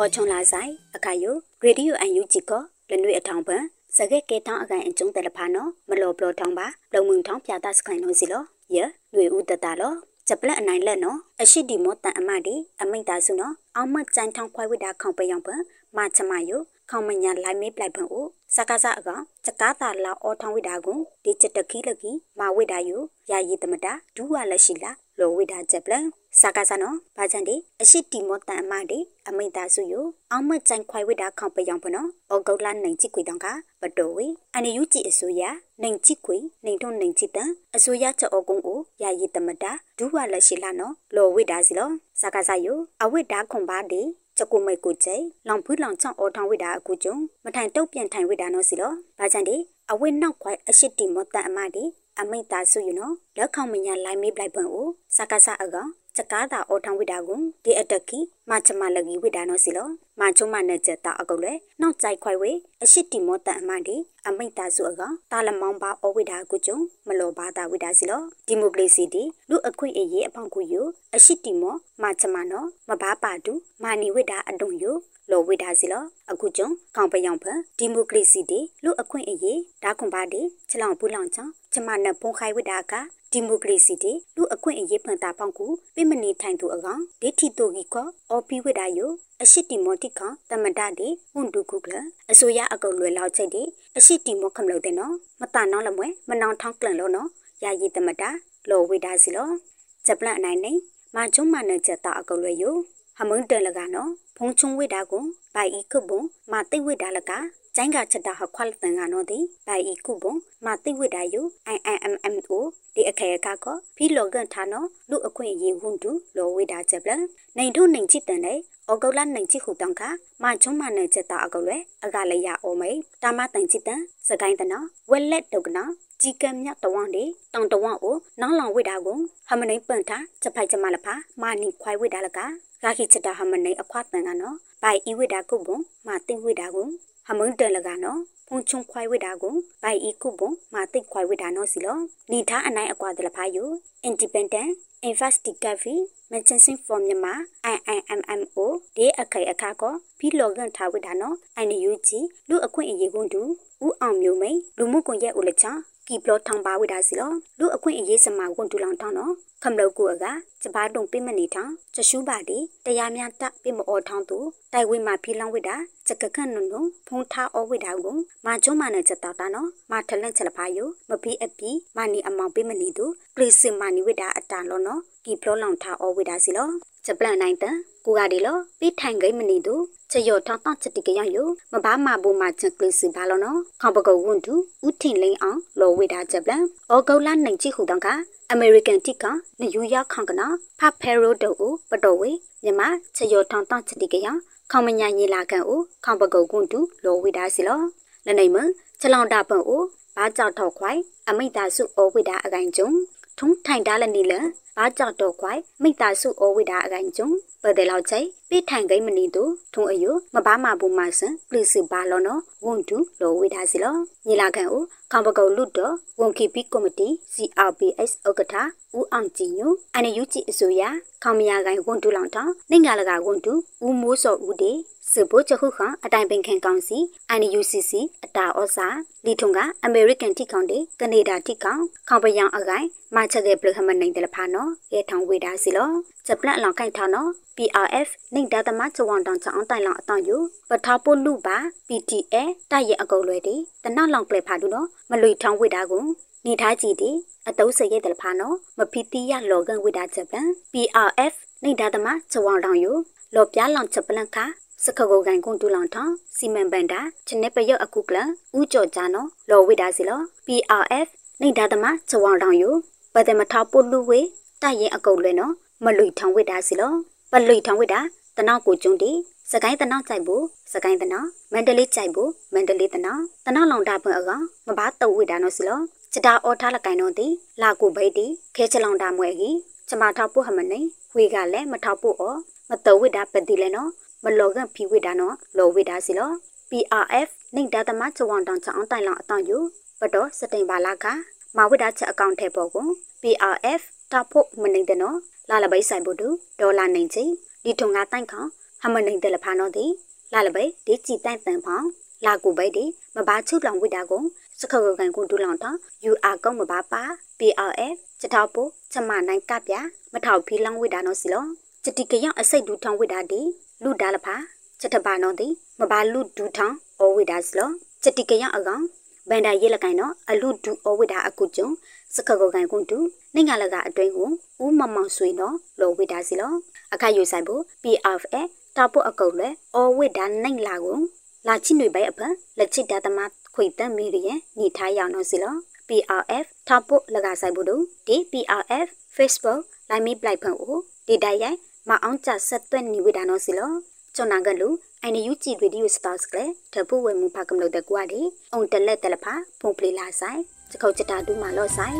အော်ချုံလာဆိုင်အခါယိုရေဒီယိုအန်ယူဂျီကောလနွေအထောင်ပန်စကက်ကဲထောင်းအကန်အကျုံးတယ်လဖာနော်မလော်ဘလော်ထောင်းပါလုံမုံထောင်းပြတာစခိုင်လို့စီလောယနွေဦးတတလောဂျပလန်အနိုင်လက်နော်အရှိတီမောတန်အမတီအမိတ်တာစုနော်အောင်မကြိုင်ထောင်းခွိုက်ဝိတာခေါင်ပယောင်ပန်မချမယိုခေါမညာလိုက်မေးပလိုက်ဖန်အိုစကားစအကောင်စကားတာလာအောထောင်းဝိတာကိုဒီချက်တခီလကီမာဝိတာယိုယာယီတမတာဒူဝါလက်ရှိလာလောဝိတာချက်ပလန် စကားစနော်ဘာချန်ဒီအရှိတီမောတန်အမတီအမိတ်တာစုယိုအောင်မကြိုင်ခွိုက်ဝိတာခေါင်ပယောင်ဖနော်အောဂုတ်လာနိုင်ချစ်ကွေတောင်ကပတိုဝေအန်ယူကြည်အစိုးရနိုင်ချစ်ကွေနိုင်ထုံနိုင်ချစ်တန်အစိုးရချက်အောကုံကိုယာယီတမတာဒူဝါလက်ရှိလာနော်လောဝိတာစီလောစကားစယိုအဝိတာခွန်ပါဒီချကုမိတ်ကိုကျဲလောင်ဖူးလောင်ချောင်းအော်ထောင်းဝိတာအခုကျုံမထိုင်တုတ်ပြန်ထိုင်ဝိတာနော်စီလောဘာချန်ဒီအဝိနောက်ခွိုင်အရှိတီမောတန်အမဒီအမိတ်သားစုယူနော်လက်ခေါမညာလိုင်းမေးပလိုက်ပန်အိုစကားစအကောင် စကားတာအော်ထောင်းဝိတာကိုဒီအတက်ကီမချမလကီဝိတာနော်စီလောမချုံမနဲ့ချက်တာအကုတ်လေနောက်ကြိုက်ခွိုင်ဝေအရှိတီမောတန်အမဒီအမိတ်သားစုအကောင်တာလမောင်းပါအော်ဝိတာကိုကျုံမလောပါတာဝိတာစီလောဒီမိုကရေစီတီလူအခွင့်အရေးအပေါင်းကိုယူအရှိတီမောမချမနော်မဘာပါတူမာနီဝိတာအတုံယူလောဝိဒါစီလအခုကျုံခေါင်ပယောင်ဖဒီမိုကရေစီတီလူအခွင့်အရေးဒါခွန်ပါတီချလောင်ပူလောင်ချောင်းကျမနဖုန်ခိုင်ဝိဒါက ဒီမိုကရေစီတီလူအခွင့်အရေးဖန်တာပေါင်းကူပြမနေထိုင်သူအကောင်ဒေတီတိုဂီကောအော်ပီဝိဒါယိုအရှိတီမောတိခေါတမတတီဟွန်ဒုကုကလအစိုးရအကုတ်လွယ်လောက်ချိတ်တီအရှိတီမောခမလို့တဲ့နော်မတနောင်းလမွဲမနောင်ထောင်းကလန်လို့နော်ယာယီတမတာလောဝိဒါစီလောဂျပလန်အနိုင်နေမချုံမနဲ့ချက်တာအကုတ်လွယ်ယိုဟမုန်တယ်လကနော်ဖုံချုံဝိဒါကိုဘိုင်ဤခုဘုံမသိဝိဒါလကကျိုင်းကချက်တာဟခွာလတန်ကနော်ဒီဘိုင်ဤခုဘုံမသိဝိဒါယု IIMMO ဒီ အခေကကောဖီလောကန်ထာနော်လူအခွင့်ရေးဝွန်တူလောဝိဒါချက်ပလနိုင်ထုံနိုင်ချစ်တန်တဲ့ဩဂုတ်လနိုင်ချစ်ခုတောင်ခမချုံမနဲ့ချက်တာအကုတ်လေအကလည်းရအောင်မေတာမတန်ချစ်တန်စကိုင်းတနော်ဝက်လက်တုတ်ကနော်ជីကံမြတဝန်းဒီတောင်တဝန်းကိုနောင်းလောင်ဝိတာကိုဟမနိပန်တာချက်ဖိုက်ချမလဖာမာနီခွိုင်ဝိတာလကဂါခိချတာဟမနိအခွာတန်ကနော်ဘိုင်ဤဝိတာကုဘုံမာတင်ဝိတာကို ဟမုန်တန်လကနော်ဖုန်ချုံခွိုင်ဝိတာကိုဘိုင်ဤကုဘုံမာတိတ်ခွိုင်ဝိတာနော်စီလောနေထားအနိုင်အကွာတလဖာယို independent investigative medicine for မြန်မာ IIMMO ဒီအခိုင်အခါကောဖီလောကန်ထားဝိတာနော် INUG လူအခွင့်အရေးကွန်းတူဦးအောင်မျိုးမိန်လူမှုကွန်ရက်ဦးလချ ကီပလောထောင်ပါဝိတာစီလောလူအခွင့်အရေးစမာကွန်တူလောင်ထောင်းနော်ခမလောက်ကူအကစပါတုံပိမနေထောင်းချရှူပါတီတရားများတပိမအော်ထောင်းသူတိုက်ဝိမှာဖီလောင်းဝိတာစကခန့်နုံနုံဖုံထားအောဝိတာကိုမာချုံမနဲ့ချက်တာတာနော်မာထလန့်ချက်လဖာယိုမပီအပီမာနီအမောင်ပိမနေသူ ကလစ်စမာနီဝိတာအတန်လောနော်ကီပလောလောင်ထားအောဝိတာစီလောဂျပလန်နိုင်တန်ကိုကဒီလောပိထိုင်ဂိမနီသူချယောထောင်းတောင်းချက်တိကရယိုမဘာမာဘူမာချက်ကလစ်စီဘာလောနော်ခေါပကုတ်ဝွန်တူဥထင်လိန်အောင်လောဝိတာဂျပလန်အောဂုတ်လာနိုင်ချိခုတောင်းကအမေရိကန်တိကနယူးယောက်ခေါကနာဖဖဲရိုတိုအိုပတော်ဝေမြမချယောထောင်းတောင်းချက်တိကရခေါမညာညီလာကန်အိုခေါပကုတ်ကွန်တူလောဝိတာစီလောလနေမချလောင်တာပွန်အိုဘာကြောက်ထောက်ခွိုင်အမိတ်တာစုအိုဝိတာအကိုင်ကျုံ ထုံထိုင်တားလနေလဘာကြောက်တော့ခွိုင်မိတာစုအိုဝိတာအကိုင်ကျုံပဒလောက်ချိ ပိထိုင်ကိမနီတူထုံအယုမဘာမာဘူမာဆန်ပလစ်စဘာလောနောဝန်တူလောဝိဒါစီလောညီလာခံဦးခေါပကုတ်လူတော်ဝန်ခီပီကော်မတီ CRPS ဥက္ကဋ္ဌဦးအောင်ကြည်ညိုအန်ယူကြည်အစိုးရခေါမယာကိုင်ဝန်တူလောင်တောင်းနိုင်ငံလကဝန်တူဦးမိုးစောဦးဒီစဘိုချခုခအတိုင်ပင်ခံကောင်စီ NUCC အတာဩစာလီထုံကအမေရိကန်တိကောင်တေကနေဒါတိကောင်ခေါပယံအကိုင်မချက်တဲ့ပလခမနိုင်တယ်ဖာနော်ရဲထောင်ဝေတာစီလော ဂျပလန်အလောင်ခိုင်ထောင်းနော် PRF နေဒါသမချဝွန်တောင်ချောင်းတိုင်လောင်အတောင်ယူပထားပို့လူပါ PTA တိုက်ရအကုတ်လွယ်တီတနောက်လောင်ကလေဖာတူနော်မလွေထောင်းဝေတာကိုနေထားကြည့်တီအတုံးစရဲတယ်ဖာနော်မဖီတီရလောကန်ဝေတာဂျပန် PRF နေဒါသမချဝွန်တောင်ယူလောပြားလောင်ဂျပလန်ခါစခကိုကန်ကွန်တူလောင်ထောင်းစီမံပန်တာချနေပယော့အခုကလဥကြော်ကြနော်လောဝိဒါစီလော PRF နေဒါသမချဝောင်းတောင်ယူပဒမထာပုလူဝေတိုက်ရင်အကုတ်လွဲနော် မလွိထောင်ဝိဒါစီလောပလွိထောင်ဝိဒါတနောက်ကိုကျုံတီစကိုင်းတနောက်ကြိုက်ဖို့စကိုင်းတနောက်မန္တလေးကြိုက်ဖို့မန္တလေးတနောက်တနောက်လောင်တာပွင့်အကောင်မဘာတုတ်ဝိဒါနော်စီလောချတာအော်ထားလကိုင်တော့တီလာကိုဘိတ်တီခဲချလောင်တာမွဲကြီးကျမထောက်ဖို့ဟမနေဝေကလည်းမထောက်ဖို့ဩမတုတ်ဝိဒါပတိလဲနော်မလောကန်ဖီဝိဒါနော်လောဝိဒါစီလော PRF နိုင်ဒါသမချဝန်တောင်ချောင်းတိုင်လောင်အတောင်ယူဘတော်စတိန်ပါလာကမဝိဒါချက်အကောင့်ထဲပေါ်ကို PRF တာဖို့မနေတဲ့နော် လာလပိဆိုင်ဖို့တူဒေါ်လာနိုင်ချင်းဒီထုံကတိုင်ခေါဟမနိုင်တယ်လဖာနော်ဒီလာလပဲဒီကြည်တန့်တန်ဖောင်းလာကိုပဲဒီမဘာချုပ်လောင်ဝိတာကိုစခခကန်ကိုဒူလောင်တော့ UR ကောင်းမဘာပါ PRF ချထောက်ပိုချမနိုင်ကပြမထောက်ဖီလောင်ဝိတာနော်စီလောချတိကရောက်အစိတ်ဒူထောင်းဝိတာဒီလူဒါလဖာချက်တပါနော်ဒီမဘာလူဒူထောင်းဩဝိတာစီလောချတိကရောက်အကောင်ဘန်ဒါရဲလကိုင်နော်အလူဒူဩဝိတာအခုကျုံ စခခကန်ကိုဒူနိုင်ငံလကအတွင်းကိုဦးမမောင်ဆွေနော်လောဝိတာစီလောအခါယူဆိုင်ဖို့ PRF တာပုတ်အကုတ်လဲဩဝိဒါနိုင်လာကိုလာချိနွေပိုင်အဖလက်ချစ်တာတမခွေတမ်းမီရရဲ့ညီထားရအောင်နော်စီလော PRF တာပုတ်လကဆိုင်ဖို့တို့ဒီ PRF Facebook လိုင်းမီပလိုက်ဖန်ကိုဒီတိုက်ရိုက်မအောင်ကြဆက်သွက်နေဝိဒါနော်စီလောချွန်နာကလူ အိုင်နယူကြည့်ဗီဒီယိုစတာစ်ကလေတပုတ်ဝဲမှုဖကမလို့တဲ့ကွာဒီအုံတလက်တလဖာဖုန်ပလီလာဆိုင်စခုတ်ချတာဒူးမာလော့ဆိုင်